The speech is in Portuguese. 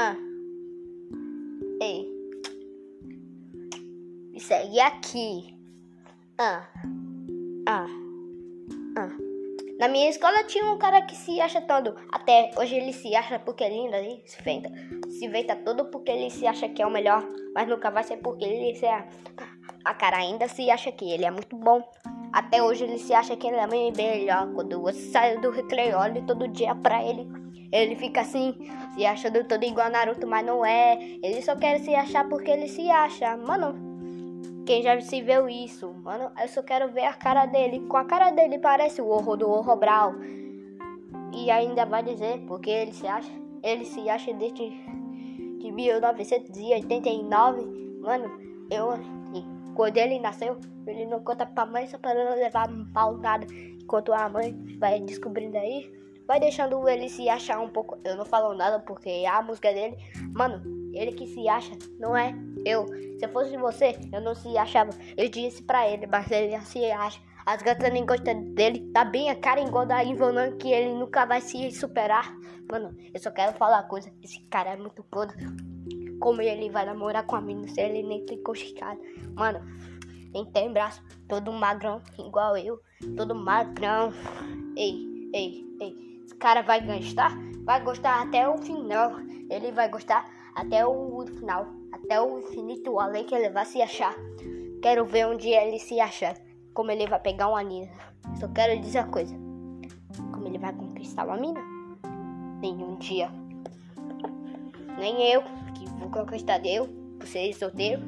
Ah. Ei. Me segue aqui. Ah. Ah. Ah. Na minha escola tinha um cara que se acha todo. Até hoje ele se acha porque é lindo ali. Se inventa. Se inventa todo porque ele se acha que é o melhor. Mas nunca vai ser porque ele se é. A cara ainda se acha que ele é muito bom. Até hoje ele se acha que ele é melhor. Quando você sai do recreio, olha todo dia pra ele. Ele fica assim, se achando todo igual Naruto, mas não é. Ele só quer se achar porque ele se acha. Mano, quem já se viu isso? Mano, eu só quero ver a cara dele. Com a cara dele parece o horror do horror Brau. E ainda vai dizer porque ele se acha. Ele se acha desde de 1989. Mano, eu quando ele nasceu, ele não conta pra mãe só pra não levar pau nada. Enquanto a mãe vai descobrindo aí, vai deixando ele se achar um pouco. Eu não falo nada porque a música dele, mano, ele que se acha, não é eu. Se eu fosse você, eu não se achava. Eu disse pra ele, mas ele se acha. As gatas nem gostam dele. Tá bem a cara igual da Ivonan que ele nunca vai se superar. Mano, eu só quero falar uma coisa. Esse cara é muito podre. Como ele vai namorar com a menina se ele nem tem coxicada? Mano, nem tem braço, todo magrão, igual eu, todo magrão. Ei, ei, ei, esse cara vai gostar? Vai gostar até o final. Ele vai gostar até o final, até o infinito além que ele vai se achar. Quero ver onde ele se achar, como ele vai pegar uma mina. Só quero dizer uma coisa: como ele vai conquistar uma mina? Nenhum dia nem eu, que vou conquistar deu por ser solteiro.